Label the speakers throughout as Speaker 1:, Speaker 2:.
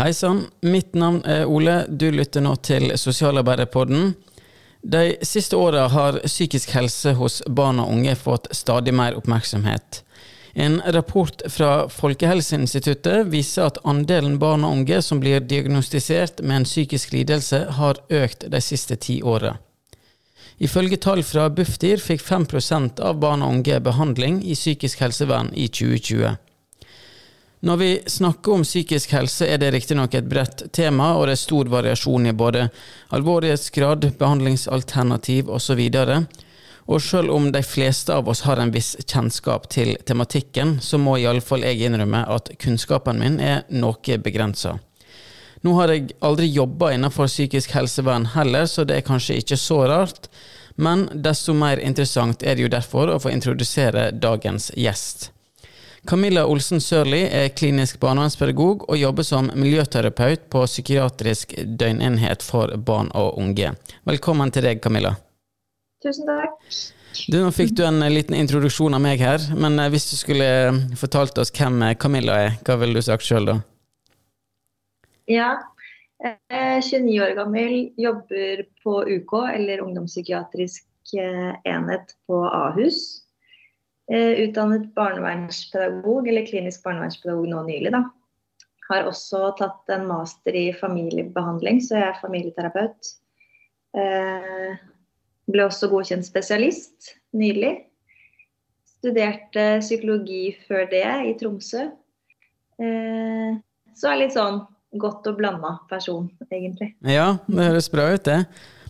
Speaker 1: Hei sann, mitt navn er Ole. Du lytter nå til Sosialarbeiderpodden. De siste åra har psykisk helse hos barn og unge fått stadig mer oppmerksomhet. En rapport fra Folkehelseinstituttet viser at andelen barn og unge som blir diagnostisert med en psykisk lidelse, har økt de siste ti åra. Ifølge tall fra Bufdir fikk 5% av barn og unge behandling i psykisk helsevern i 2020. Når vi snakker om psykisk helse, er det riktignok et bredt tema, og det er stor variasjon i både alvorlighetsgrad, behandlingsalternativ osv. Og selv om de fleste av oss har en viss kjennskap til tematikken, så må iallfall jeg innrømme at kunnskapen min er noe begrensa. Nå har jeg aldri jobba innenfor psykisk helsevern heller, så det er kanskje ikke så rart, men desto mer interessant er det jo derfor å få introdusere dagens gjest. Camilla Olsen Sørli er klinisk barnevernspedagog og jobber som miljøterapeut på psykiatrisk døgnenhet for barn og unge. Velkommen til deg, Camilla.
Speaker 2: Tusen takk.
Speaker 1: Du, Nå fikk du en liten introduksjon av meg her, men eh, hvis du skulle eh, fortalt oss hvem eh, Camilla er, hva ville du sagt sjøl da?
Speaker 2: Ja, jeg er 29 år gammel, jobber på UK, eller ungdomspsykiatrisk enhet på Ahus. Utdannet barnevernspedagog, eller klinisk barnevernspedagog nå nylig, da. Har også tatt en master i familiebehandling, så jeg er familieterapeut. Ble også godkjent spesialist nylig. Studerte psykologi før det i Tromsø. Eh, så er litt sånn godt og blanda person, egentlig.
Speaker 1: Ja, det høres bra ut, det.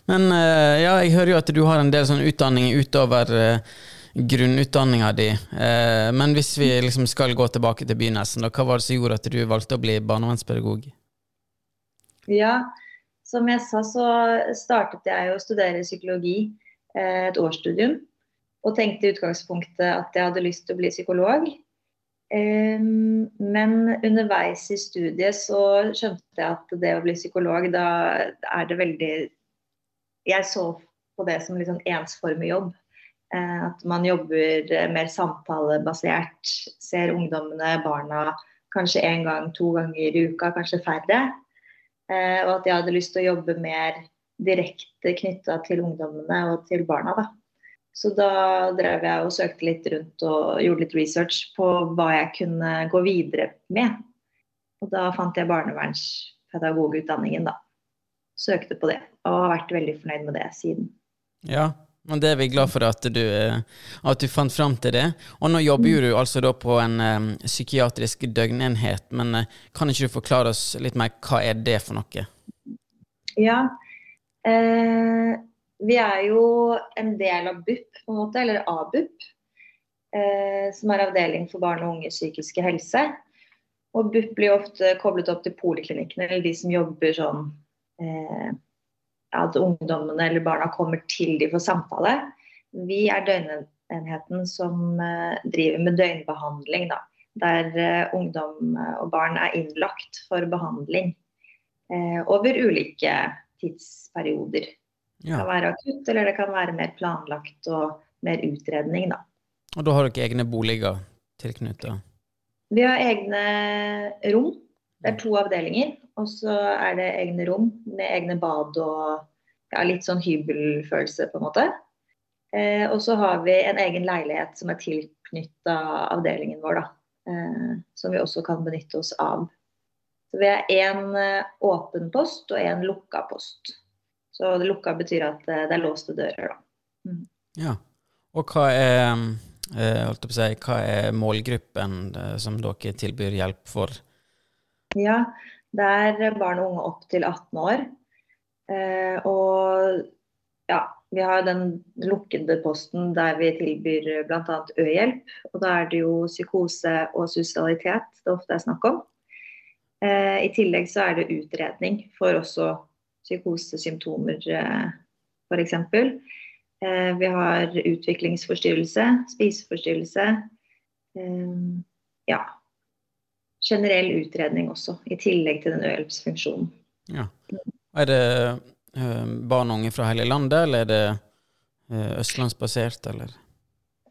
Speaker 1: Men eh, ja, jeg hører jo at du har en del sånn utdanning utover eh, grunnutdanninga di. Men hvis vi liksom skal gå tilbake til begynnelsen, hva var det som gjorde at du valgte å bli barnevernspedagog?
Speaker 2: Ja, som jeg sa, så startet jeg å studere psykologi eh, et årsstudium. Og tenkte i utgangspunktet at jeg hadde lyst til å bli psykolog. Men underveis i studiet så skjønte jeg at det å bli psykolog, da er det veldig Jeg så på det som sånn ensformig jobb. Eh, at man jobber mer samtalebasert. Ser ungdommene, barna, kanskje én gang, to ganger i uka, kanskje færre. Eh, og at jeg hadde lyst til å jobbe mer direkte knytta til ungdommene og til barna. Da. Så da drev jeg og søkte litt rundt og gjorde litt research på hva jeg kunne gå videre med. Og da fant jeg barnevernspedagogutdanningen, da. Søkte på det og har vært veldig fornøyd med det siden.
Speaker 1: Ja, men det er vi glad for at du, eh, at du fant fram til det. Og nå jobber du altså da på en um, psykiatrisk døgnenhet, men uh, kan ikke du forklare oss litt mer hva er det for noe?
Speaker 2: Ja, eh, vi er jo en del av BUP, på en måte, eller ABUP, eh, som er avdeling for barn og unges psykiske helse. Og BUP blir ofte koblet opp til poliklinikkene, eller de som jobber sånn eh, at ungdommene eller barna kommer til de for samtale. Vi er døgnenheten som eh, driver med døgnbehandling, da. Der eh, ungdom og barn er innlagt for behandling eh, over ulike tidsperioder. Ja. Det kan være akutt, eller det kan være mer planlagt og mer utredning, da.
Speaker 1: Og da har dere egne boliger tilknyttet?
Speaker 2: Vi har egne rom. Det er to avdelinger. Og så er det egne rom med egne bad og ja, litt sånn hybelfølelse, på en måte. Eh, og så har vi en egen leilighet som er tilknytta avdelingen vår, da. Eh, som vi også kan benytte oss av. Så vi har én eh, åpen post og én lukka post. Så det lukka betyr at eh, det er låste dører, da.
Speaker 1: Mm. Ja. Og hva er, eh, si, hva er målgruppen som dere tilbyr hjelp for?
Speaker 2: Ja, det er barn og unge opp til 18 år. Eh, og ja, vi har den lukkede posten der vi tilbyr bl.a. ø-hjelp. Og da er det jo psykose og sosialitet det ofte er snakk om. Eh, I tillegg så er det utredning for også psykosesymptomer, eh, f.eks. Eh, vi har utviklingsforstyrrelse, spiseforstyrrelse. Eh, ja, generell utredning også, i tillegg til den ø-hjelpsfunksjonen.
Speaker 1: Ja. Er det uh, barn og unge fra hele landet, eller er det uh, østlandsbasert, eller?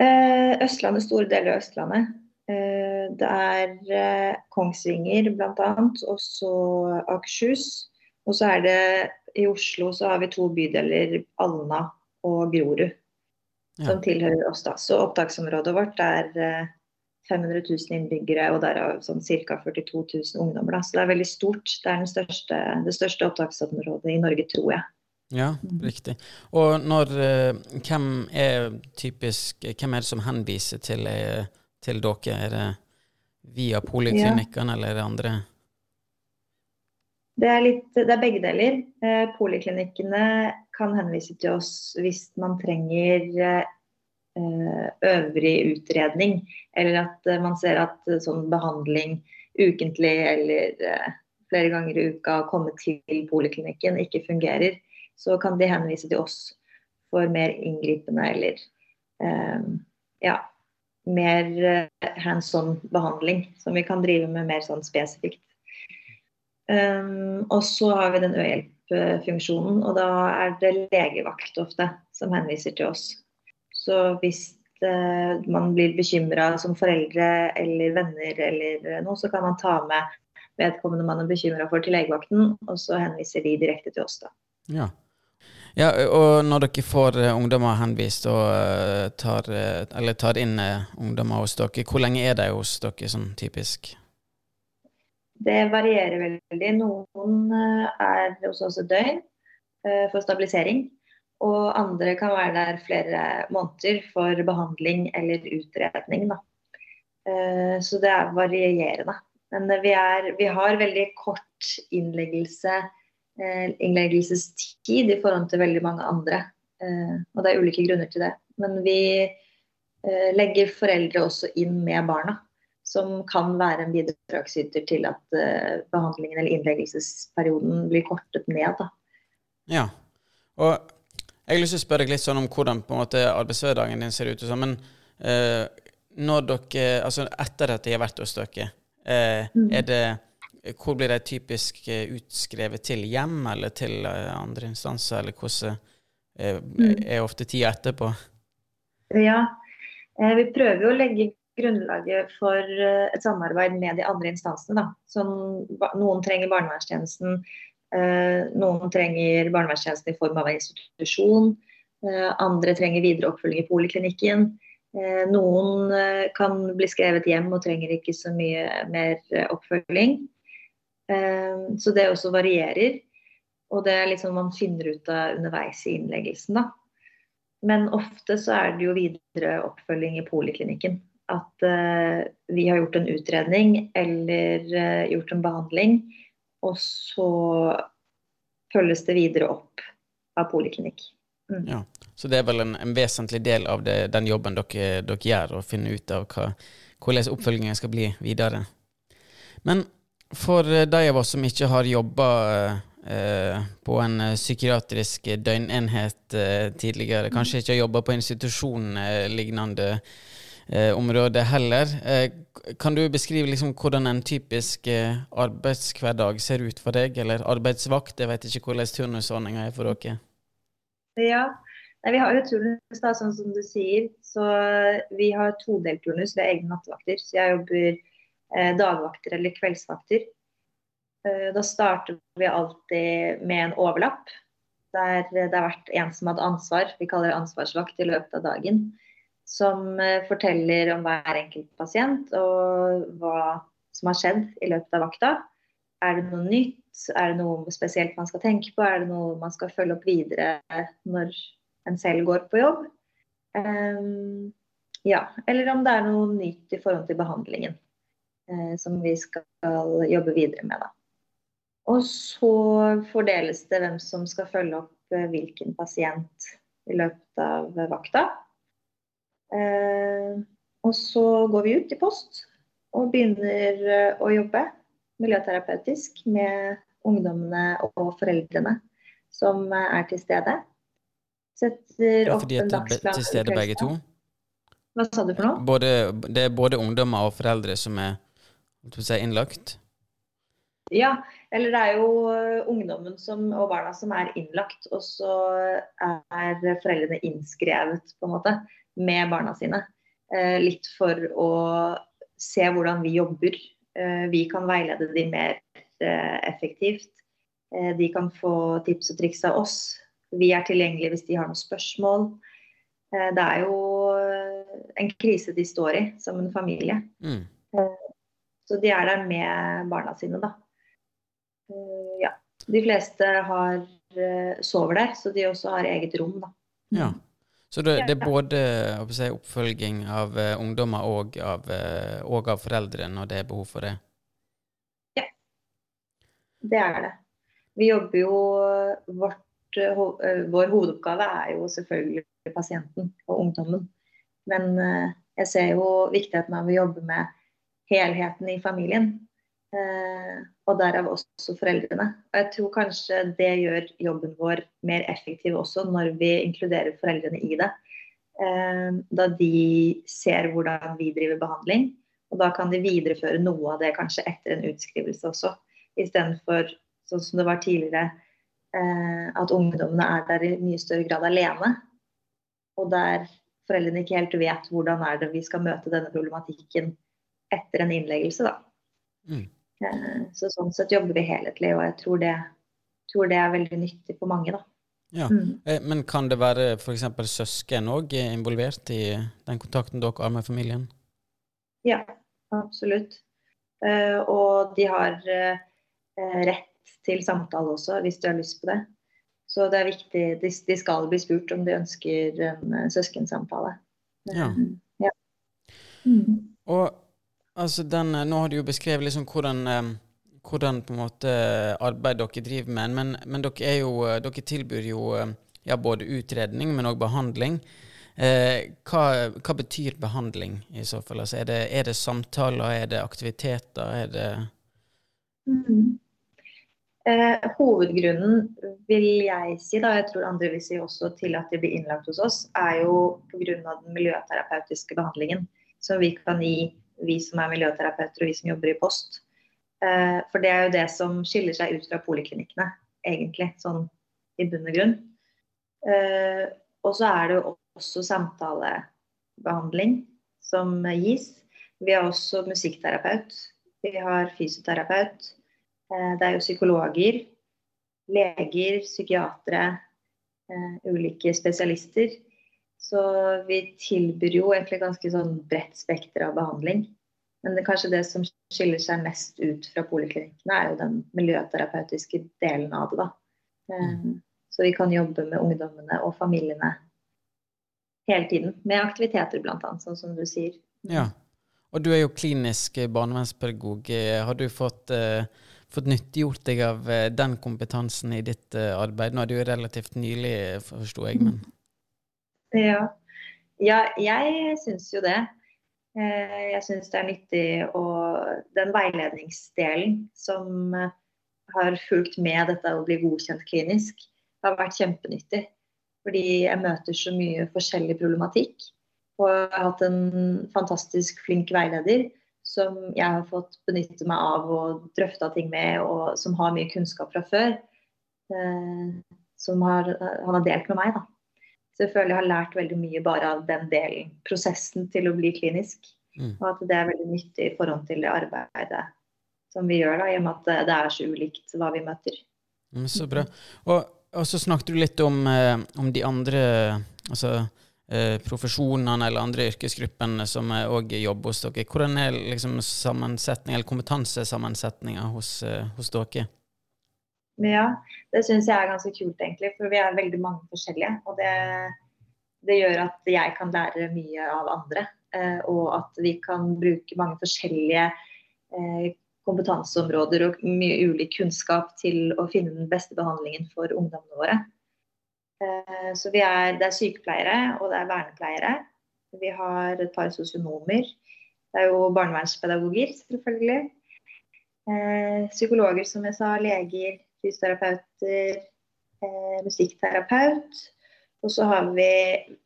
Speaker 2: Uh, Østlandet, store deler av Østlandet. Det er Kongsvinger bl.a., og så Akershus. Og så er det i Oslo så har vi to bydeler, Alna og Grorud, ja. som tilhører oss. da. Så opptaksområdet vårt er 500 000 innbyggere, og derav sånn ca. 42 000 ungdommer. Da. Så det er veldig stort. Det er største, det største opptaksområdet i Norge, tror jeg.
Speaker 1: Ja, riktig. Og når, hvem er typisk Hvem er det som henviser til, til dere? Er det via poliklinikkene, ja. eller er det andre?
Speaker 2: Det er, litt, det er begge deler. Eh, poliklinikkene kan henvise til oss hvis man trenger eh, øvrig utredning, eller at eh, man ser at sånn behandling ukentlig eller flere ganger i uka å komme til poliklinikken ikke fungerer, så kan de henvise til oss for mer inngripende eller ja, mer hands on behandling, som vi kan drive med mer sånn spesifikt. Um, og så har vi den ø-hjelp-funksjonen, og da er det legevakt ofte som henviser til oss. Så hvis uh, man blir bekymra som foreldre eller venner eller noe, så kan man ta med vedkommende man er bekymra for til legevakten, og så henviser de direkte til oss, da.
Speaker 1: Ja. ja og når dere får uh, ungdommer henvist og tar, tar, inn ungdommer hos dere, hvor lenge er de hos dere sånn typisk?
Speaker 2: Det varierer veldig. Noen eh, er hos oss et døgn eh, for stabilisering. Og andre kan være der flere måneder for behandling eller utredning. Da. Eh, så det er varierende. Men vi, er, vi har veldig kort innleggelse, innleggelsestid i forhold til veldig mange andre. Og det er ulike grunner til det. Men vi legger foreldre også inn med barna som kan være en bidragsyter til at behandlingen eller innleggelsesperioden blir kortet ned. Da.
Speaker 1: Ja, og jeg har lyst til å spørre deg litt sånn om hvordan på en måte arbeidshverdagen din ser ut. Sånn, men uh, når dere, altså etter at de har vært hos dere, uh, mm. er det hvor blir de typisk utskrevet til hjem eller til andre instanser, eller hvordan mm. er ofte tida etterpå?
Speaker 2: Ja, vi prøver jo å legge grunnlaget for eh, et samarbeid med de andre instansene. Som, noen trenger barnevernstjenesten, eh, noen trenger barnevernstjenesten i form av en institusjon. Eh, andre trenger videre oppfølging i poliklinikken. Noen kan bli skrevet hjem og trenger ikke så mye mer oppfølging. Så det også varierer. Og det er liksom man finner ut av underveis i innleggelsen, da. Men ofte så er det jo videre oppfølging i poliklinikken at vi har gjort en utredning eller gjort en behandling, og så følges det videre opp av poliklinikk.
Speaker 1: Mm. Ja, Så det er vel en, en vesentlig del av det, den jobben dere, dere, gjør, å finne ut av hva, hvordan oppfølgingen skal bli videre. Men for de av oss som ikke har jobba eh, på en psykiatrisk døgnenhet eh, tidligere, kanskje ikke har jobba på institusjon eh, lignende eh, området heller. Eh, kan du beskrive liksom hvordan en typisk eh, arbeidshverdag ser ut for deg, eller arbeidsvakt? Jeg vet ikke hvordan turnusordninga er for dere.
Speaker 2: Ja, Nei, Vi har jo turnus, da, sånn som du sier. Så vi har todelt turnus. Vi er egne nattevakter. Så jeg jobber eh, dagvakter eller kveldsvakter. Eh, da starter vi alltid med en overlapp. Der det har vært en som hadde ansvar, vi kaller det ansvarsvakt, i løpet av dagen som eh, forteller om hver enkelt pasient og hva som har skjedd i løpet av vakta. Er det noe nytt? Er det noe spesielt man skal tenke på? Er det noe man skal følge opp videre når en selv går på jobb? Um, ja, eller om det er noe nytt i forhold til behandlingen uh, som vi skal jobbe videre med. Da. Og så fordeles det hvem som skal følge opp hvilken pasient i løpet av vakta. Eh, og så går vi ut i post og begynner eh, å jobbe miljøterapeutisk med ungdommene og foreldrene som eh, er til stede.
Speaker 1: Setter opp en dagsplan. Til stede begge to?
Speaker 2: Hva sa du for noe?
Speaker 1: Både, det er både ungdommer og foreldre som er si, innlagt?
Speaker 2: Ja, eller det er jo ungdommen som, og barna som er innlagt, og så er foreldrene innskrevet, på en måte med barna sine. Eh, litt for å se hvordan vi jobber. Vi kan veilede de mer effektivt. De kan få tips og triks av oss. Vi er tilgjengelige hvis de har noen spørsmål. Det er jo en krise de står i som en familie. Mm. Så de er der med barna sine, da. Ja. De fleste har, sover der, så de også har eget rom, da.
Speaker 1: Ja. Så det, det er både si, oppfølging av uh, ungdommer og av, uh, og av foreldre når det er behov for det?
Speaker 2: Ja, det er det. Vi jobber jo vårt, uh, Vår hovedoppgave er jo selvfølgelig pasienten og ungdommen. Men jeg ser jo viktigheten av å jobbe med helheten i familien. Og derav også foreldrene. Og jeg tror kanskje det gjør jobben vår mer effektiv også, når vi inkluderer foreldrene i det. Eh, da de ser hvordan vi driver behandling. Og da kan de videreføre noe av det kanskje etter en utskrivelse også. Istedenfor sånn som det var tidligere, eh, at ungdommene er der i mye større grad alene. Og der foreldrene ikke helt vet hvordan er det vi skal møte denne problematikken etter en innleggelse. da. Mm. Eh, så sånn sett jobber vi helhetlig, og jeg tror det, tror det er veldig nyttig for mange. da.
Speaker 1: Ja, mm. Eh, men kan det være f.eks. søsken òg involvert i den kontakten dere har med familien?
Speaker 2: Ja, absolutt. Eh, og de har rett til samtale også, hvis de har lyst på det. Så det er viktig, de skal bli spurt om de ønsker en søskensamtale.
Speaker 1: Ja. ja. Mm. Og Altså den, eh, nå har du jo beskrevet liksom hvordan, eh, hvordan på en måte arbeid dere driver med, men, men dere, jo, eh, dere, tilbyr jo ja, både utredning, men òg behandling. Eh, hva, hva, betyr behandling i så fall? Altså, er, det, er, det, samtaler, er det aktiviteter, er det
Speaker 2: mm. eh, Hovedgrunnen, vil jeg si, da, jeg tror andre vil si også til at de blir innlagt hos oss, er jo pga. den miljøterapeutiske behandlingen som vi kan gi vi som er miljøterapeuter og vi som jobber i post. Eh, for det er jo det som skiller seg ut fra poliklinikkene, egentlig, sånn i bunn og grunn. Eh, og så er det jo også samtalebehandling som gis. Vi har også musikkterapeut. Vi har fysioterapeut. Eh, det er jo psykologer, leger, psykiatere, ulike spesialister. Så vi tilbyr jo egentlig ganske sånn bredt spekter av behandling. Men det, kanskje det som skiller seg mest ut fra poliklinikkene, er jo den miljøterapeutiske delen av det. da. Mm. Så vi kan jobbe med ungdommene og familiene hele tiden. Med aktiviteter, bl.a., sånn som du sier.
Speaker 1: Ja. Og du er jo klinisk barnevernspedagog. Har du fått, eh, fått nyttiggjort deg av uh, den kompetansen i ditt eh, arbeid? Nå er det jo relativt nylig, forsto jeg, men
Speaker 2: ja, ja jeg syns jo det. Eh, jeg syns det er nyttig å Den veiledningsdelen som eh, har fulgt med dette å bli godkjent klinisk, har vært kjempenyttig. Fordi jeg møter så mye forskjellig problematikk. Og jeg har hatt en fantastisk flink veileder som jeg har fått benytte meg av og drøfta ting med, og som har mye kunnskap fra før. Eh, som har, han har delt med meg. da. Så jeg føler jeg har lært veldig mye bare av den delen, prosessen til å bli klinisk. Mm. Og at det er veldig nyttig i forhold til det arbeidet som vi gjør, da, i og med at det er så ulikt hva vi møter.
Speaker 1: Mm, så bra. Og, og, så snakket du litt om, eh, om de andre altså, eh, profesjonene eller andre yrkesgruppene som òg jobber hos dere. Hvordan er liksom sammensetning, eller kompetansesammensetninga hos, eh, hos dere?
Speaker 2: Ja, det syns jeg er ganske kult, egentlig. For vi er veldig mange forskjellige. Og det, det gjør at jeg kan lære mye av andre. Eh, og at vi kan bruke mange forskjellige eh, kompetanseområder og mye ulik kunnskap til å finne den beste behandlingen for ungdommene våre. så så er, det er sykepleiere og det er vernepleiere. Vi har et par sosionomer. Det er jo barnevernspedagoger, selvfølgelig. Psykologer, som jeg sa, leger, fysioterapeuter, eh, musikkterapeut. Og så har vi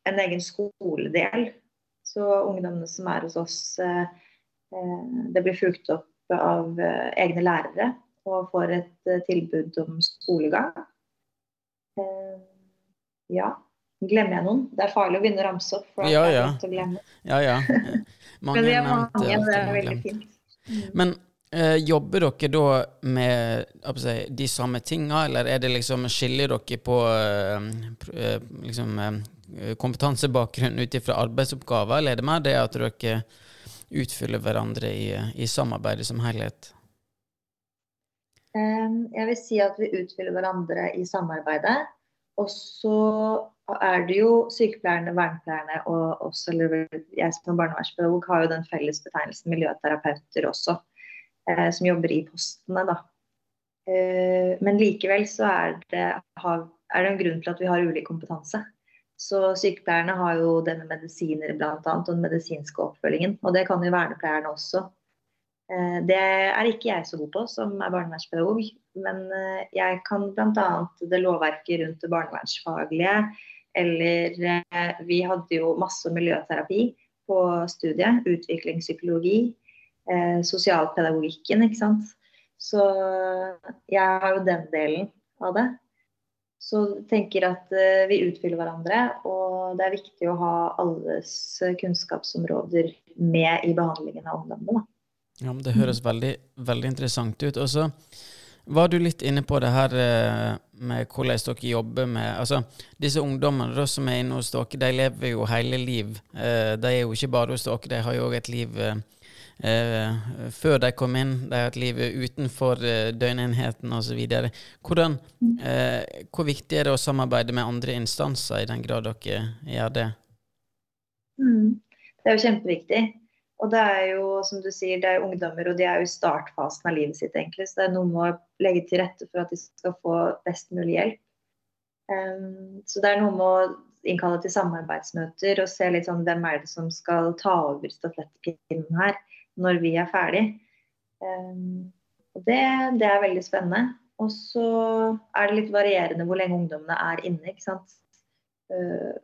Speaker 2: en egen skoledel. Så ungdommene som er hos oss, eh, eh det blir fulgt opp av eh, egne lærere og får et tilbud om skolegang. Eh, ja. Glemmer jeg noen? Det er farlig å begynne å ramse opp. for
Speaker 1: Ja, ja.
Speaker 2: å glemme.
Speaker 1: Ja, ja. Mange
Speaker 2: Men vi er mange, det er veldig fint. Mm.
Speaker 1: Men eh, jobber dere da med si, de samme tinga, eller er det liksom skiller dere på eh, eh, liksom, eh, kompetansebakgrunn ut ifra arbeidsoppgaver, eller er det mer det at dere utfyller hverandre i, i samarbeidet som helhet?
Speaker 2: Jeg vil si at vi utfyller hverandre i samarbeidet. Og så er det jo sykepleierne, vernepleierne og oss, eller jeg som er barnevernspedagog, har jo den felles betegnelsen miljøterapeuter også, eh, som jobber i postene, da. Eh, men likevel så er det, har, er det en grunn til at vi har ulik kompetanse. Så sykepleierne har jo det med medisiner bl.a. og den medisinske oppfølgingen. Og det kan jo vernepleierne også. Eh, Det er ikke jeg så god på som er barnevernspedagog, men eh, jeg kan bl.a. det lovverket rundt det barnevernsfaglige. Eller eh, vi hadde jo masse miljøterapi på studiet. Utviklingspsykologi. Eh, Sosialpedagogikken, ikke sant. Så jeg har jo den delen av det. Så tenker at eh, vi utfyller hverandre, og det er viktig å ha alles kunnskapsområder med i behandlingen av ungdommene.
Speaker 1: Ja, Det høres veldig, veldig interessant ut. Og så var du litt inne på det her eh, med hvordan dere jobber med altså Disse ungdommene som er inne hos dere, de lever jo hele liv. Eh, De er jo ikke bare hos dere, de har jo òg et liv eh, før de kom inn. De har et liv utenfor eh, døgnenheten osv. Eh, Hvor viktig er det å samarbeide med andre instanser, i den grad dere gjør det?
Speaker 2: Mm. Det er jo kjempeviktig. Og det er jo, som du sier, det er ungdommer, og de er jo i startfasen av livet sitt, egentlig. Så det er noe med å legge til rette for at de skal få best mulig hjelp. Um, så det er noe med å innkalle til samarbeidsmøter og se litt sånn hvem er det som skal ta over stafettpinnen her når vi er ferdig. Um, og det, det er veldig spennende. Og så er det litt varierende hvor lenge ungdommene er inne. ikke sant? Uh,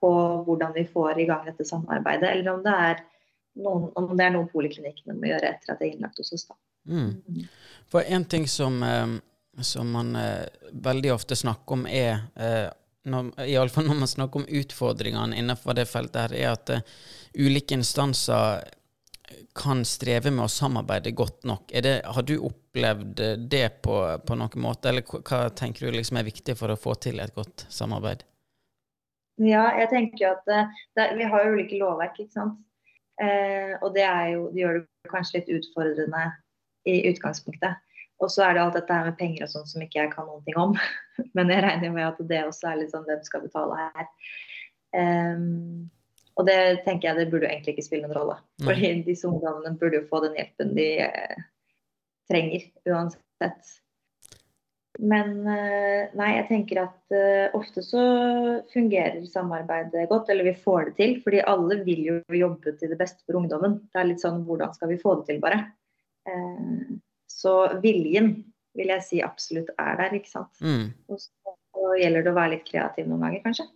Speaker 2: på hvordan vi får i gang dette samarbeidet, eller om det er noen, om det er noe poliklinikkene må gjøre etter at det er innlagt hos oss. da.
Speaker 1: Mm. For en ting som, eh, som man eh, veldig ofte snakker om, er eh, Iallfall når man snakker om utfordringene innenfor det feltet, her, er at eh, ulike instanser kan streve med å samarbeide godt nok. Det, har du opplevd det på, på noen måte, eller hva tenker du liksom er viktig for å få til et godt samarbeid?
Speaker 2: Ja, jeg tenker at eh, det, vi har jo ulike lovverk, ikke sant. Eh, og det, jo, det gjør det kanskje litt utfordrende i utgangspunktet. Og så er det alt dette her med penger og sånn som ikke jeg kan noen ting om. Men jeg regner med at det også er litt sånn hvem skal betale her. Ehm, og det tenker jeg det burde jo egentlig ikke spille noen rolle. Fordi disse ungdommene burde jo få den hjelpen de eh, trenger uansett. Men eh, nei, jeg tenker at eh, ofte så fungerer samarbeidet godt, eller vi får det til. Fordi alle vil jo jobbe til det beste for ungdommen. Det er litt sånn hvordan skal vi få det til, bare. Eh, så viljen vil jeg si absolutt er der, ikke sant.
Speaker 1: Mm.
Speaker 2: Og så gjelder det å være litt kreativ noen ganger, kanskje.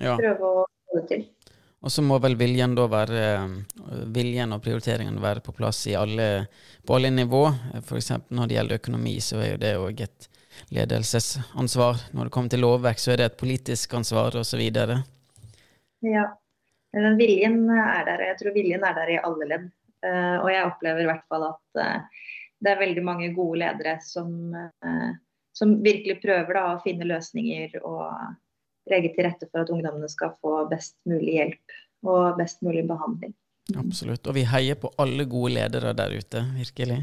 Speaker 1: Ja.
Speaker 2: Prøve å få det til.
Speaker 1: Og så må vel viljen da være eh, Viljen og prioriteringen være på plass alle, på alle nivå. F.eks. når det gjelder økonomi, så er jo det òg et ledelsesansvar. Når det kommer til lovverk, så er det et politisk ansvar, osv.
Speaker 2: Ja. Den viljen er der, jeg tror viljen er der i alle ledd. Eh, og jeg opplever i hvert fall at eh, det er veldig mange gode ledere som, som virkelig prøver da, å finne løsninger og legge til rette for at ungdommene skal få best mulig hjelp og best mulig behandling.
Speaker 1: Absolutt. Og vi heier på alle gode ledere der ute, virkelig.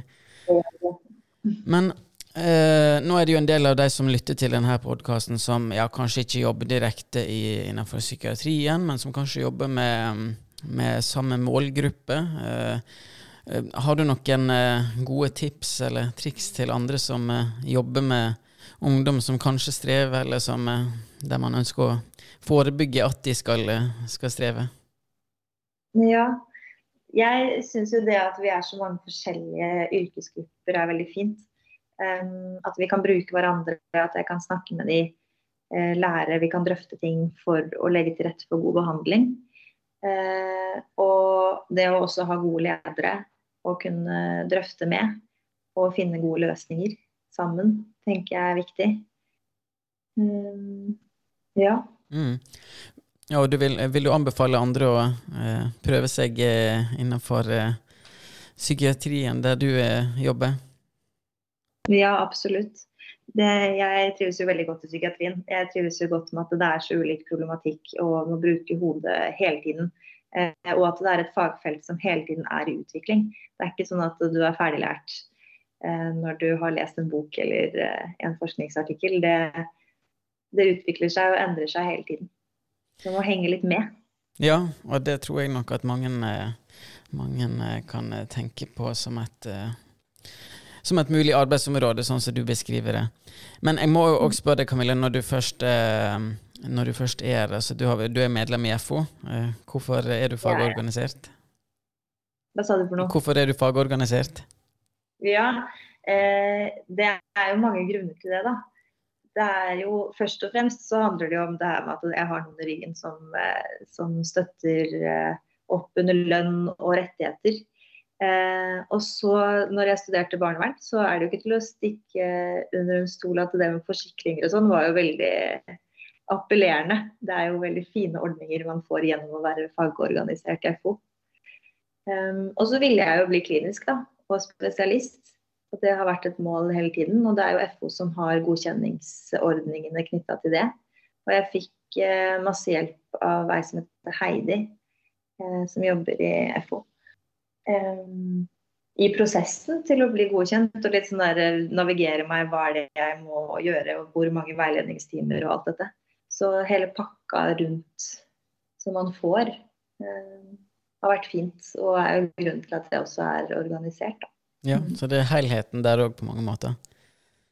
Speaker 1: Men eh, nå er det jo en del av de som lytter til denne podkasten som ja, kanskje ikke jobber direkte i, innenfor psykiatrien, men som kanskje jobber med, med samme målgruppe. Eh, eh, har du noen eh, gode tips eller triks til andre som eh, jobber med ungdom som kanskje strever, eller som, eh, der man ønsker å forebygge at de skal, eh, skal streve?
Speaker 2: Ja, jeg syns jo det at vi er så mange forskjellige yrkesgrupper er veldig fint. Um, at vi kan bruke hverandre, at jeg kan snakke med de, uh, lære, vi kan drøfte ting for å legge til rette for god behandling. Uh, og det å også ha gode ledere å kunne drøfte med og finne gode løsninger sammen, tenker jeg er viktig. Um, ja.
Speaker 1: Mm. Ja, og du vil, vil, du anbefale andre å eh, prøve seg eh, innenfor eh, psykiatrien der du eh, jobber?
Speaker 2: Ja, absolutt. Det, jeg trives jo veldig godt i psykiatrien. Jeg trives jo godt med at det er så ulik problematikk og må bruke hodet hele tiden. Eh, og at det er et fagfelt som hele tiden er i utvikling. Det er ikke sånn at du er ferdiglært når du har lest en bok eller eh, en forskningsartikkel. Det, det utvikler seg og endrer seg hele tiden. Så man må henge litt med.
Speaker 1: Ja, og det tror jeg nok at mange, mange kan tenke på som et, som et mulig arbeidsområde, sånn som du beskriver det. Men jeg må jo også spørre deg, Camilla, når du først, når du først er altså du, har, du, er medlem i FO. Hvorfor er du fagorganisert?
Speaker 2: Hva sa du for noe?
Speaker 1: Hvorfor er du fagorganisert?
Speaker 2: Ja, eh, det er jo mange grunner til det, da det er jo først og fremst så handler det jo om det her med at jeg har noen i ryggen som, eh, som støtter eh, opp under lønn og rettigheter. Eh, og så når jeg studerte barnevern, så er det jo ikke til å stikke under en stol at det med forsikringer og sånn var jo veldig appellerende. Det er jo veldig fine ordninger man får gjennom å være fagorganisert i FO. Um, og så ville jeg jo bli klinisk da, spesialist. Og det har vært et mål hele tiden. Og det er jo FO som har godkjenningsordningene knytta til det. Og jeg fikk eh, masse hjelp av ei som heter Heidi, eh, som jobber i FO. Um, I prosessen til å bli godkjent og litt sånn der eh, navigere meg hva er det jeg må gjøre, og hvor mange veiledningstimer og alt dette. Så hele pakka rundt som man får, um, har vært fint. Og er jo grunnen til at det også er organisert. da.
Speaker 1: Ja, Så det er helheten der òg, på mange måter?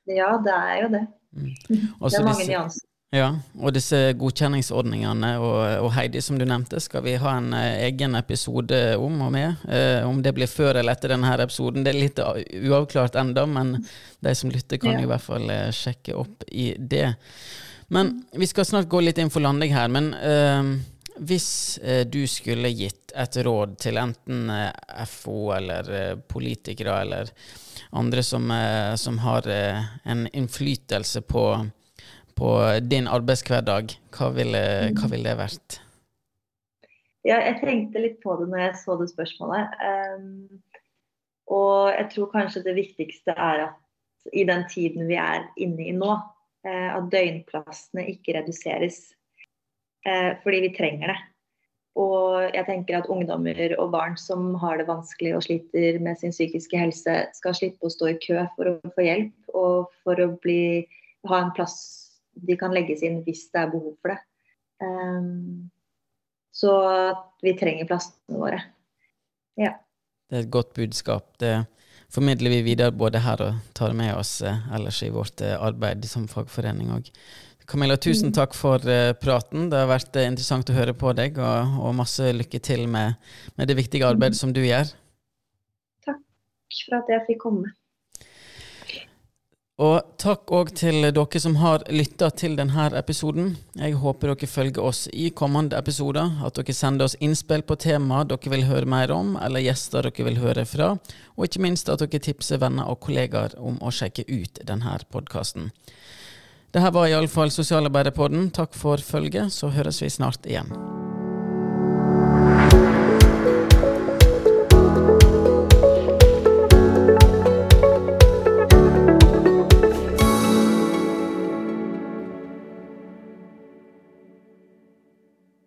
Speaker 2: Ja, det er jo det. Mm. det er mange nyanser.
Speaker 1: Ja, og disse godkjenningsordningene og, og, Heidi, som du nevnte, skal vi ha en uh, egen episode om og med. Eh, om det blir før eller etter denne episoden, det er litt uavklart enda, men de som lytter, kan ja. i hvert fall uh, sjekke opp i det. Men vi skal snart gå litt inn for landing her. Men hvis eh, du skulle gitt et råd til enten eh, FO eller eh, politikere eller andre som, som har en innflytelse på, på, din arbeidshverdag, hva ville, hva ville det vært?
Speaker 2: Ja, jeg tenkte litt på det når jeg så det spørsmålet. Um, og jeg tror kanskje det viktigste er at i den tiden vi er inne i nå, at døgnplassene ikke reduseres. Eh, fordi vi trenger det. Og jeg tenker at ungdommer og barn som har det vanskelig og sliter med sin psykiske helse, skal slippe å stå i kø for å få hjelp og for å bli, ha en plass de kan legges inn hvis det er behov for det. Um, så vi trenger plassene våre. Ja.
Speaker 1: Det er et godt budskap. Det formidler vi videre både her og tar med oss eh, ellers i vårt eh, arbeid som fagforening òg. Camilla, tusen mm. takk for uh, praten. Det har vært uh, interessant å høre på deg, og, og masse lykke til med, med, det viktige arbeidet som du gjør.
Speaker 2: Takk for at jeg fikk komme.
Speaker 1: Og takk òg til dere som har lytta til denne episoden. Jeg håper dere følger oss i kommende episoder, at dere sender oss innspill på temaer dere vil høre mer om, eller gjester dere vil høre fra, og ikke minst at dere tipser venner og kollegaer om å sjekke ut denne podkasten. Det her var iallfall Sosialarbeiderpodden. Takk for følget, så høres vi snart igjen.